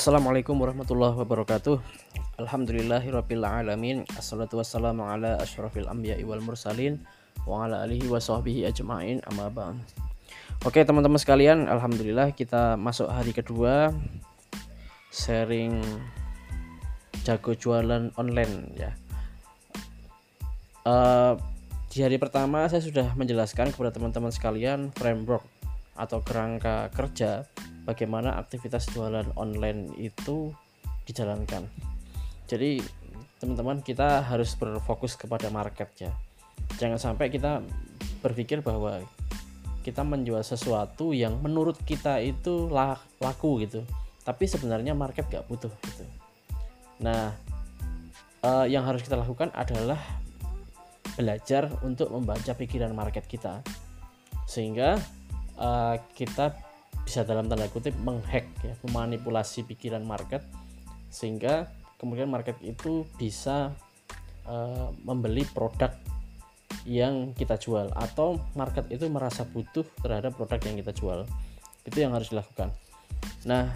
Assalamualaikum warahmatullahi wabarakatuh. Alhamdulillahirabbil alamin. Assalatu wassalamu ala asyrafil anbiya'i wal mursalin wa ala alihi wa sahbihi ajma'in. Amma Oke teman-teman sekalian Alhamdulillah kita masuk hari kedua sharing jago jualan online ya. Uh, di hari pertama saya sudah menjelaskan kepada teman-teman sekalian framework atau kerangka kerja bagaimana aktivitas jualan online itu dijalankan. Jadi teman-teman kita harus berfokus kepada market ya. Jangan sampai kita berpikir bahwa kita menjual sesuatu yang menurut kita itu laku gitu, tapi sebenarnya market gak butuh gitu. Nah, eh, yang harus kita lakukan adalah belajar untuk membaca pikiran market kita, sehingga eh, kita bisa dalam tanda kutip menghack ya memanipulasi pikiran market sehingga kemudian market itu bisa uh, membeli produk yang kita jual atau market itu merasa butuh terhadap produk yang kita jual. Itu yang harus dilakukan. Nah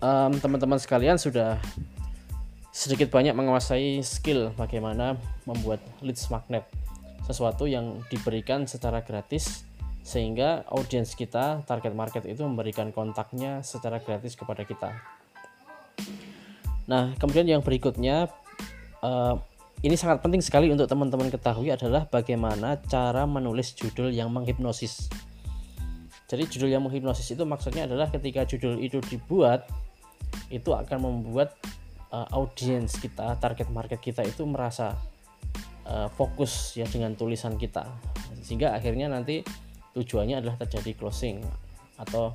teman teman-teman sekalian sudah sedikit banyak menguasai skill bagaimana membuat leads magnet sesuatu yang diberikan secara gratis sehingga audiens kita target market itu memberikan kontaknya secara gratis kepada kita. Nah kemudian yang berikutnya uh, ini sangat penting sekali untuk teman-teman ketahui adalah bagaimana cara menulis judul yang menghipnosis. Jadi judul yang menghipnosis itu maksudnya adalah ketika judul itu dibuat itu akan membuat uh, audiens kita target market kita itu merasa uh, fokus ya dengan tulisan kita. Sehingga akhirnya nanti tujuannya adalah terjadi closing atau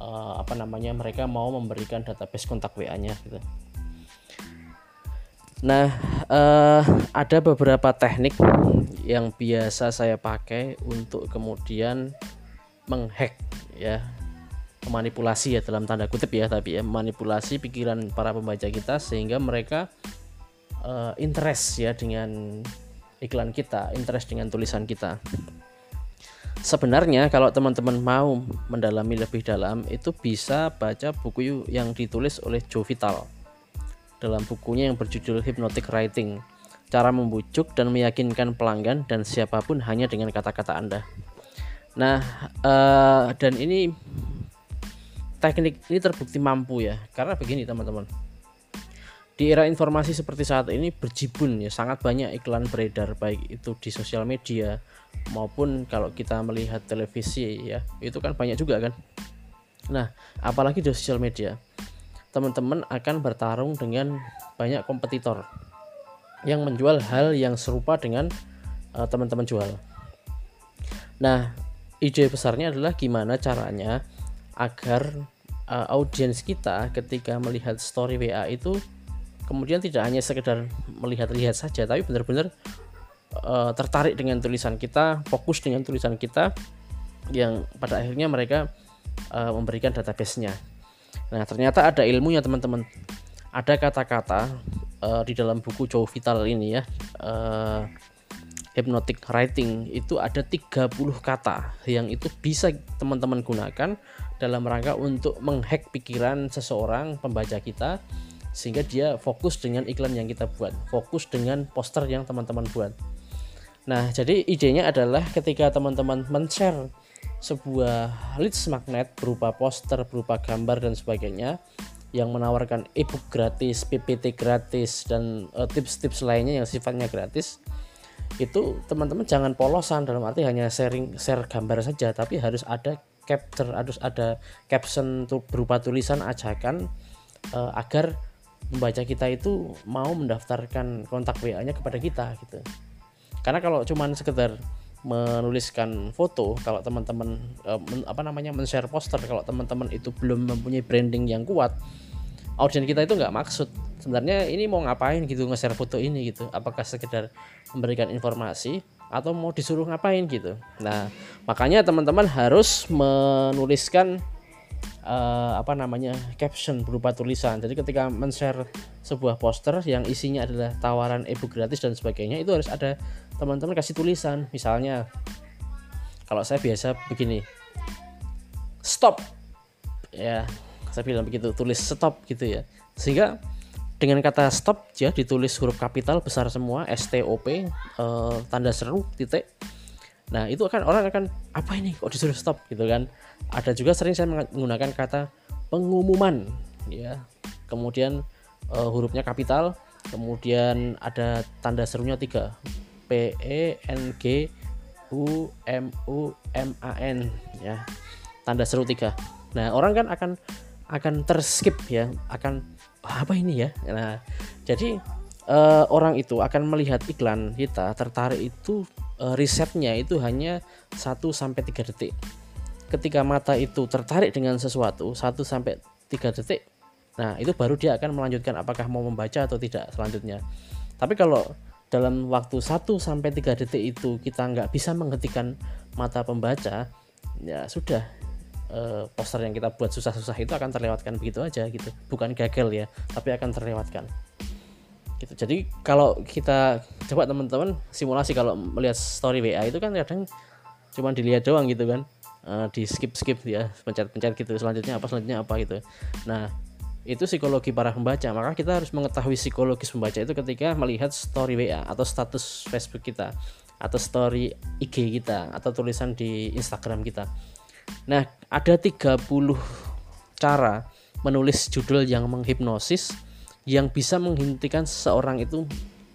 uh, apa namanya mereka mau memberikan database kontak WA-nya gitu. Nah, uh, ada beberapa teknik yang biasa saya pakai untuk kemudian menghack ya, manipulasi ya dalam tanda kutip ya, tapi ya manipulasi pikiran para pembaca kita sehingga mereka uh, interest ya dengan iklan kita, interest dengan tulisan kita sebenarnya kalau teman-teman mau mendalami lebih dalam itu bisa baca buku yang ditulis oleh Joe Vital dalam bukunya yang berjudul Hypnotic Writing cara membujuk dan meyakinkan pelanggan dan siapa pun hanya dengan kata-kata Anda. Nah uh, dan ini teknik ini terbukti mampu ya karena begini teman-teman di era informasi seperti saat ini berjibun ya sangat banyak iklan beredar baik itu di sosial media maupun kalau kita melihat televisi ya itu kan banyak juga kan. Nah apalagi di sosial media teman-teman akan bertarung dengan banyak kompetitor yang menjual hal yang serupa dengan uh, teman-teman jual. Nah ide besarnya adalah gimana caranya agar uh, audiens kita ketika melihat story WA itu kemudian tidak hanya sekedar melihat-lihat saja tapi benar-benar uh, tertarik dengan tulisan kita, fokus dengan tulisan kita yang pada akhirnya mereka uh, memberikan database-nya. Nah, ternyata ada ilmunya teman-teman. Ada kata-kata uh, di dalam buku Joe Vital ini ya. Uh, hypnotic writing itu ada 30 kata yang itu bisa teman-teman gunakan dalam rangka untuk menghack pikiran seseorang pembaca kita sehingga dia fokus dengan iklan yang kita buat, fokus dengan poster yang teman-teman buat. Nah, jadi idenya adalah ketika teman-teman men-share sebuah leads magnet berupa poster, berupa gambar dan sebagainya yang menawarkan ebook gratis, PPT gratis dan eh, tips-tips uh, lainnya yang sifatnya gratis. Itu teman-teman jangan polosan dalam arti hanya sharing share gambar saja, tapi harus ada capture, harus ada caption berupa tulisan ajakan uh, agar membaca kita itu mau mendaftarkan kontak WA-nya kepada kita gitu. Karena kalau cuman sekedar menuliskan foto kalau teman-teman eh, apa namanya men-share poster kalau teman-teman itu belum mempunyai branding yang kuat audiens kita itu nggak maksud. Sebenarnya ini mau ngapain gitu nge-share foto ini gitu. Apakah sekedar memberikan informasi atau mau disuruh ngapain gitu. Nah makanya teman-teman harus menuliskan uh, apa namanya caption berupa tulisan. Jadi ketika men-share sebuah poster yang isinya adalah tawaran ebook gratis dan sebagainya itu harus ada teman-teman kasih tulisan. Misalnya kalau saya biasa begini. Stop. Ya, saya bilang begitu tulis stop gitu ya sehingga dengan kata stop ya ditulis huruf kapital besar semua STOP eh, tanda seru titik nah itu akan orang akan apa ini? Kok disuruh stop? Gitu kan. Ada juga sering saya menggunakan kata pengumuman ya. Kemudian eh, hurufnya kapital kemudian ada tanda serunya tiga. P E N G U M U M A N ya. Tanda seru tiga. Nah orang kan akan akan terskip ya. Akan apa ini ya? Nah jadi uh, orang itu akan melihat iklan kita tertarik itu uh, risetnya itu hanya 1 sampai 3 detik. Ketika mata itu tertarik dengan sesuatu 1 sampai 3 detik nah itu baru dia akan melanjutkan apakah mau membaca atau tidak selanjutnya. Tapi kalau dalam waktu 1 sampai 3 detik itu kita nggak bisa menghentikan mata pembaca ya sudah uh, poster yang kita buat susah-susah itu akan terlewatkan begitu aja gitu. Bukan gagal ya tapi akan terlewatkan gitu. Jadi kalau kita coba teman-teman simulasi kalau melihat story WA itu kan kadang cuma dilihat doang gitu kan. Uh, di skip skip ya pencet-pencet gitu selanjutnya apa selanjutnya apa gitu. Nah itu psikologi para pembaca. Maka kita harus mengetahui psikologis pembaca itu ketika melihat story WA atau status Facebook kita atau story IG kita atau tulisan di Instagram kita. Nah, ada 30 cara menulis judul yang menghipnosis yang bisa menghentikan seseorang itu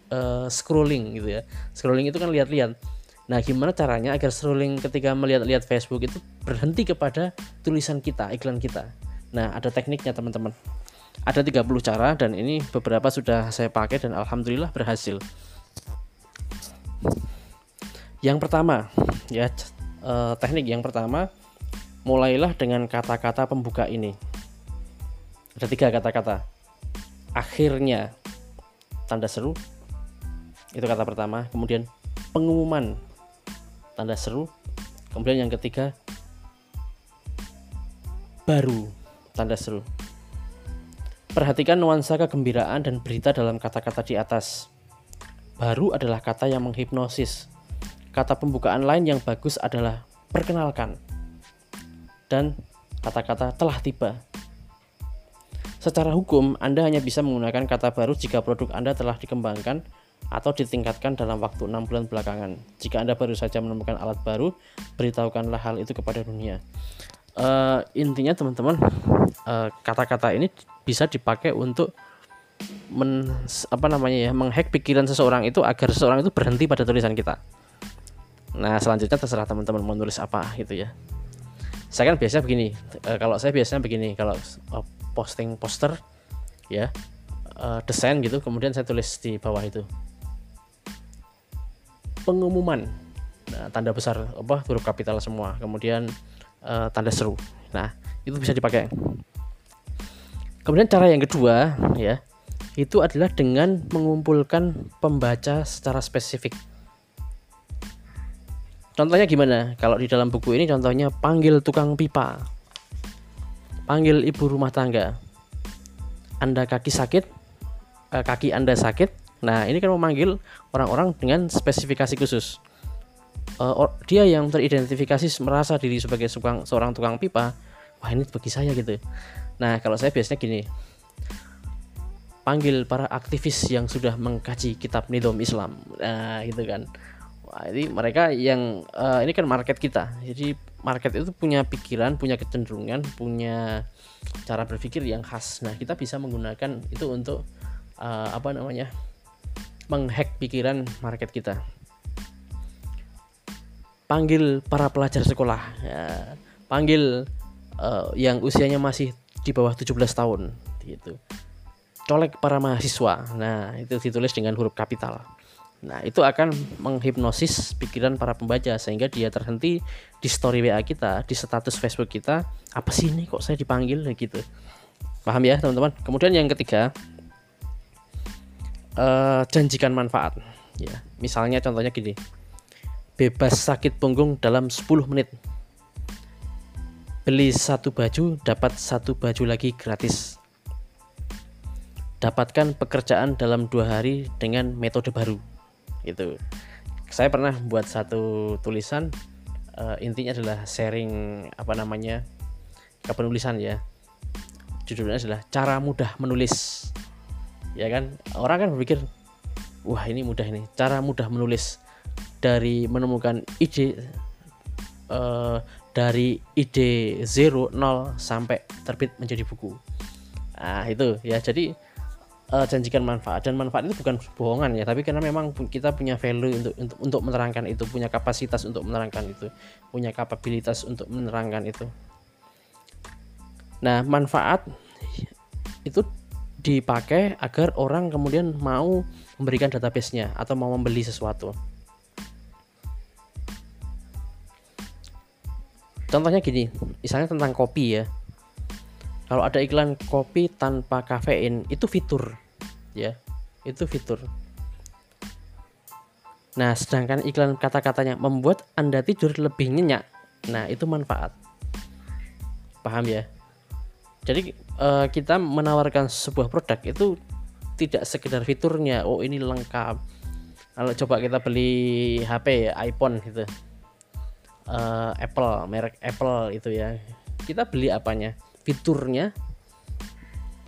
uh, scrolling gitu ya. Scrolling itu kan lihat-lihat. Nah, gimana caranya agar scrolling ketika melihat-lihat Facebook itu berhenti kepada tulisan kita, iklan kita. Nah, ada tekniknya teman-teman. Ada 30 cara dan ini beberapa sudah saya pakai dan alhamdulillah berhasil. Yang pertama, ya eh, teknik yang pertama mulailah dengan kata-kata pembuka ini. Ada tiga kata-kata. Akhirnya, tanda seru, itu kata pertama. Kemudian pengumuman, tanda seru. Kemudian yang ketiga, baru, tanda seru. Perhatikan nuansa kegembiraan dan berita dalam kata-kata di atas. Baru adalah kata yang menghipnosis. Kata pembukaan lain yang bagus adalah perkenalkan dan kata-kata telah tiba. Secara hukum, Anda hanya bisa menggunakan kata baru jika produk Anda telah dikembangkan atau ditingkatkan dalam waktu 6 bulan belakangan. Jika Anda baru saja menemukan alat baru, beritahukanlah hal itu kepada dunia. Uh, intinya teman-teman, uh, kata-kata ini bisa dipakai untuk men, apa namanya ya, menghack pikiran seseorang itu agar seseorang itu berhenti pada tulisan kita. Nah, selanjutnya terserah teman-teman menulis apa gitu ya saya kan biasanya begini uh, kalau saya biasanya begini kalau posting poster ya uh, desain gitu kemudian saya tulis di bawah itu. Pengumuman. Nah, tanda besar apa huruf kapital semua. Kemudian uh, tanda seru. Nah itu bisa dipakai. Kemudian cara yang kedua ya itu adalah dengan mengumpulkan pembaca secara spesifik. Contohnya gimana? Kalau di dalam buku ini contohnya panggil tukang pipa. Panggil ibu rumah tangga. Anda kaki sakit, eh, kaki Anda sakit. Nah, ini kan memanggil orang-orang dengan spesifikasi khusus. Uh, dia yang teridentifikasi merasa diri sebagai seorang tukang pipa. Wah, ini bagi saya gitu. Nah, kalau saya biasanya gini. Panggil para aktivis yang sudah mengkaji kitab Nidom Islam. Nah, gitu kan Wah, ini mereka yang uh, ini kan market kita. Jadi market itu punya pikiran, punya kecenderungan, punya cara berpikir yang khas. Nah, kita bisa menggunakan itu untuk uh, apa namanya? menghack pikiran market kita. Panggil para pelajar sekolah, ya. panggil uh, yang usianya masih di bawah 17 tahun gitu. Colek para mahasiswa. Nah, itu ditulis dengan huruf kapital. Nah, itu akan menghipnosis pikiran para pembaca sehingga dia terhenti di story WA kita, di status Facebook kita, apa sih ini kok saya dipanggil gitu. Paham ya, teman-teman? Kemudian yang ketiga, uh, janjikan manfaat. Ya, misalnya contohnya gini. Bebas sakit punggung dalam 10 menit. Beli satu baju dapat satu baju lagi gratis. Dapatkan pekerjaan dalam dua hari dengan metode baru itu. Saya pernah buat satu tulisan uh, intinya adalah sharing apa namanya kepenulisan ya. Judulnya adalah cara mudah menulis. Ya kan? Orang kan berpikir wah ini mudah ini. Cara mudah menulis dari menemukan ide uh, dari ide 0 0 sampai terbit menjadi buku. Nah itu. Ya jadi uh, janjikan manfaat dan manfaat itu bukan bohongan ya tapi karena memang kita punya value untuk untuk untuk menerangkan itu punya kapasitas untuk menerangkan itu punya kapabilitas untuk menerangkan itu Nah, manfaat itu dipakai agar orang kemudian mau memberikan database-nya atau mau membeli sesuatu. Contohnya gini, misalnya tentang kopi ya. Kalau ada iklan kopi tanpa kafein, itu fitur ya. Itu fitur. Nah, sedangkan iklan kata-katanya membuat Anda tidur lebih nyenyak. Nah, itu manfaat. Paham ya? jadi uh, kita menawarkan sebuah produk itu tidak sekedar fiturnya oh ini lengkap kalau coba kita beli HP iPhone gitu uh, Apple merek Apple itu ya kita beli apanya fiturnya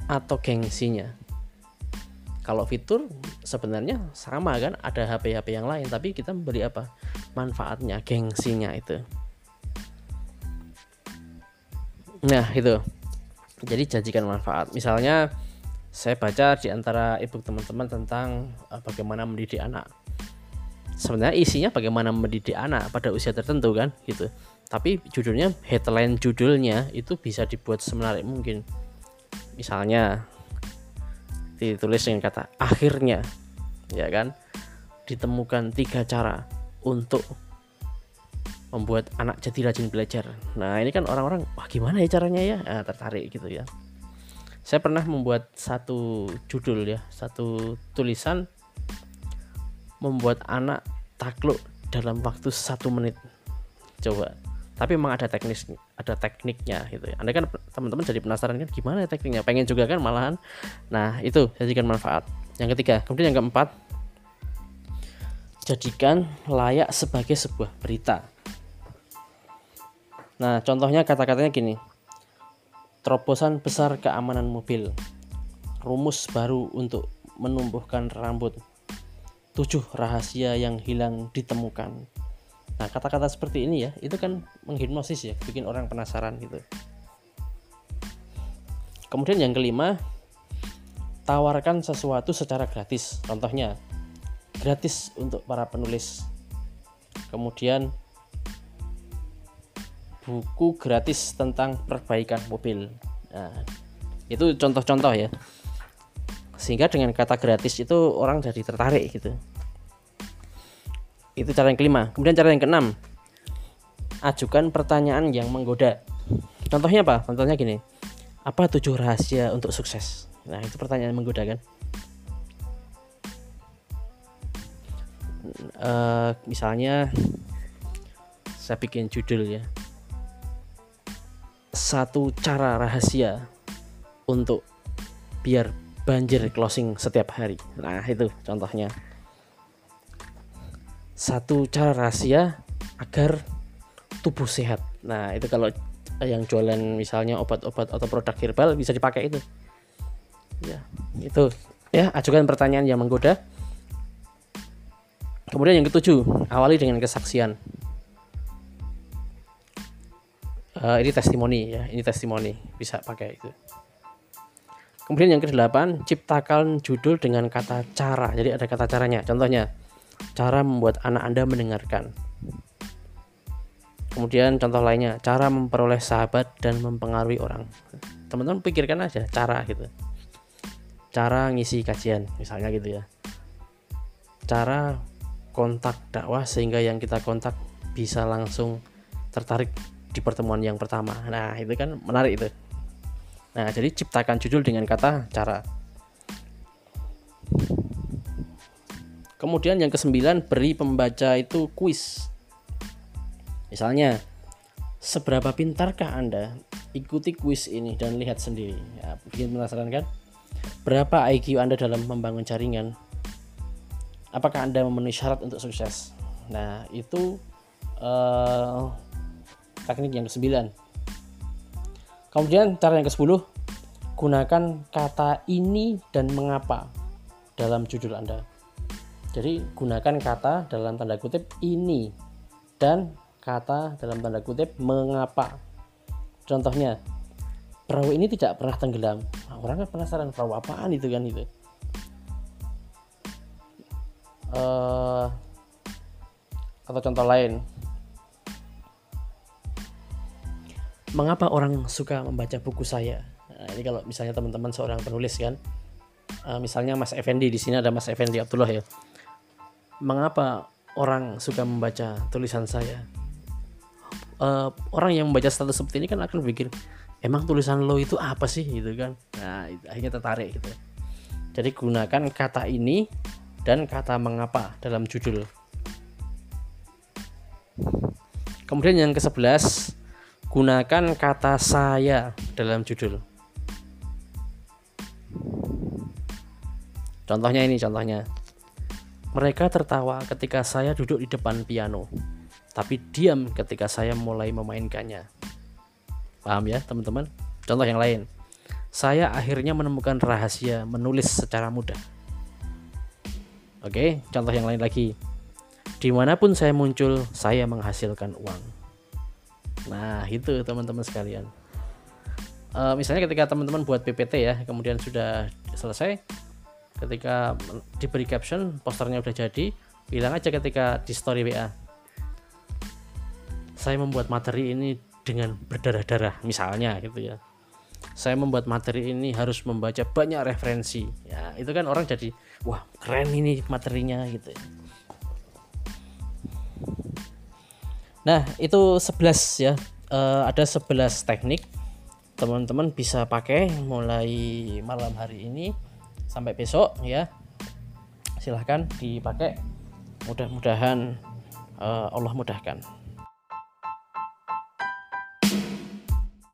atau gengsinya. Kalau fitur sebenarnya sama kan ada HP-HP yang lain tapi kita beli apa? Manfaatnya gengsinya itu. Nah itu. Jadi janjikan manfaat. Misalnya saya baca di antara ebook teman-teman tentang uh, bagaimana mendidik anak. Sebenarnya isinya bagaimana mendidik anak pada usia tertentu kan gitu tapi judulnya headline judulnya itu bisa dibuat semenarik mungkin misalnya ditulis dengan kata akhirnya ya kan ditemukan tiga cara untuk membuat anak jadi rajin belajar. Nah ini kan orang-orang wah gimana ya caranya ya nah, tertarik gitu ya. Saya pernah membuat satu judul ya, satu tulisan membuat anak takluk dalam waktu satu menit. Coba. Tapi memang ada teknis, ada tekniknya gitu ya. Anda kan teman-teman jadi penasaran kan gimana ya tekniknya? Pengen juga kan malahan. Nah itu jadikan manfaat. Yang ketiga, kemudian yang keempat, jadikan layak sebagai sebuah berita Nah, contohnya kata-katanya gini. Terobosan besar keamanan mobil. Rumus baru untuk menumbuhkan rambut. Tujuh rahasia yang hilang ditemukan. Nah, kata-kata seperti ini ya, itu kan menghipnosis ya, bikin orang penasaran gitu. Kemudian yang kelima, tawarkan sesuatu secara gratis. Contohnya, gratis untuk para penulis. Kemudian buku gratis tentang perbaikan mobil. Nah, itu contoh-contoh ya. Sehingga dengan kata gratis itu orang jadi tertarik gitu. Itu cara yang kelima. Kemudian cara yang keenam, ajukan pertanyaan yang menggoda. Contohnya apa? Contohnya gini. Apa tujuh rahasia untuk sukses? Nah, itu pertanyaan menggoda kan. Uh, misalnya saya bikin judul ya satu cara rahasia untuk biar banjir closing setiap hari. Nah, itu contohnya. Satu cara rahasia agar tubuh sehat. Nah, itu kalau yang jualan misalnya obat-obat atau produk herbal bisa dipakai itu. Ya, itu ya ajukan pertanyaan yang menggoda. Kemudian yang ketujuh, awali dengan kesaksian uh, ini testimoni ya ini testimoni bisa pakai itu kemudian yang kedelapan ciptakan judul dengan kata cara jadi ada kata caranya contohnya cara membuat anak anda mendengarkan kemudian contoh lainnya cara memperoleh sahabat dan mempengaruhi orang teman-teman pikirkan aja cara gitu cara ngisi kajian misalnya gitu ya cara kontak dakwah sehingga yang kita kontak bisa langsung tertarik di pertemuan yang pertama. Nah, itu kan menarik itu. Nah, jadi ciptakan judul dengan kata cara. Kemudian yang kesembilan beri pembaca itu kuis. Misalnya, seberapa pintarkah Anda? Ikuti kuis ini dan lihat sendiri. Ya, bikin penasaran kan? Berapa IQ Anda dalam membangun jaringan? Apakah Anda memenuhi syarat untuk sukses? Nah, itu uh, teknik yang ke-9 kemudian cara yang ke-10 gunakan kata ini dan mengapa dalam judul Anda. Jadi gunakan kata dalam tanda kutip ini dan kata dalam tanda kutip mengapa. Contohnya, perahu ini tidak pernah tenggelam. Nah, orang kan penasaran perahu apaan itu kan itu. Uh, atau contoh lain, mengapa orang suka membaca buku saya? Nah, ini kalau misalnya teman-teman seorang penulis kan, uh, misalnya Mas Effendi di sini ada Mas Effendi Abdullah ya mengapa orang suka membaca tulisan saya? Uh, orang yang membaca status seperti ini kan akan berpikir emang tulisan lo itu apa sih? Gitu kan. Nah akhirnya tertarik gitu. Jadi gunakan kata ini dan kata mengapa dalam judul. Kemudian yang ke sebelas gunakan kata saya dalam judul. Contohnya ini contohnya mereka tertawa ketika saya duduk di depan piano, tapi diam ketika saya mulai memainkannya. Paham ya, teman-teman? Contoh yang lain. Saya akhirnya menemukan rahasia menulis secara mudah. Oke, contoh yang lain lagi. Di mana pun saya muncul, saya menghasilkan uang. Nah, itu teman-teman sekalian. E, misalnya ketika teman-teman buat PPT ya, kemudian sudah selesai, ketika diberi caption posternya udah jadi bilang aja ketika di story WA saya membuat materi ini dengan berdarah-darah misalnya gitu ya. Saya membuat materi ini harus membaca banyak referensi. Ya itu kan orang jadi wah keren ini materinya gitu ya. nah itu 11 ya. E, ada 11 teknik teman-teman bisa pakai mulai malam hari ini sampai besok ya. Silahkan dipakai. Mudah-mudahan uh, Allah mudahkan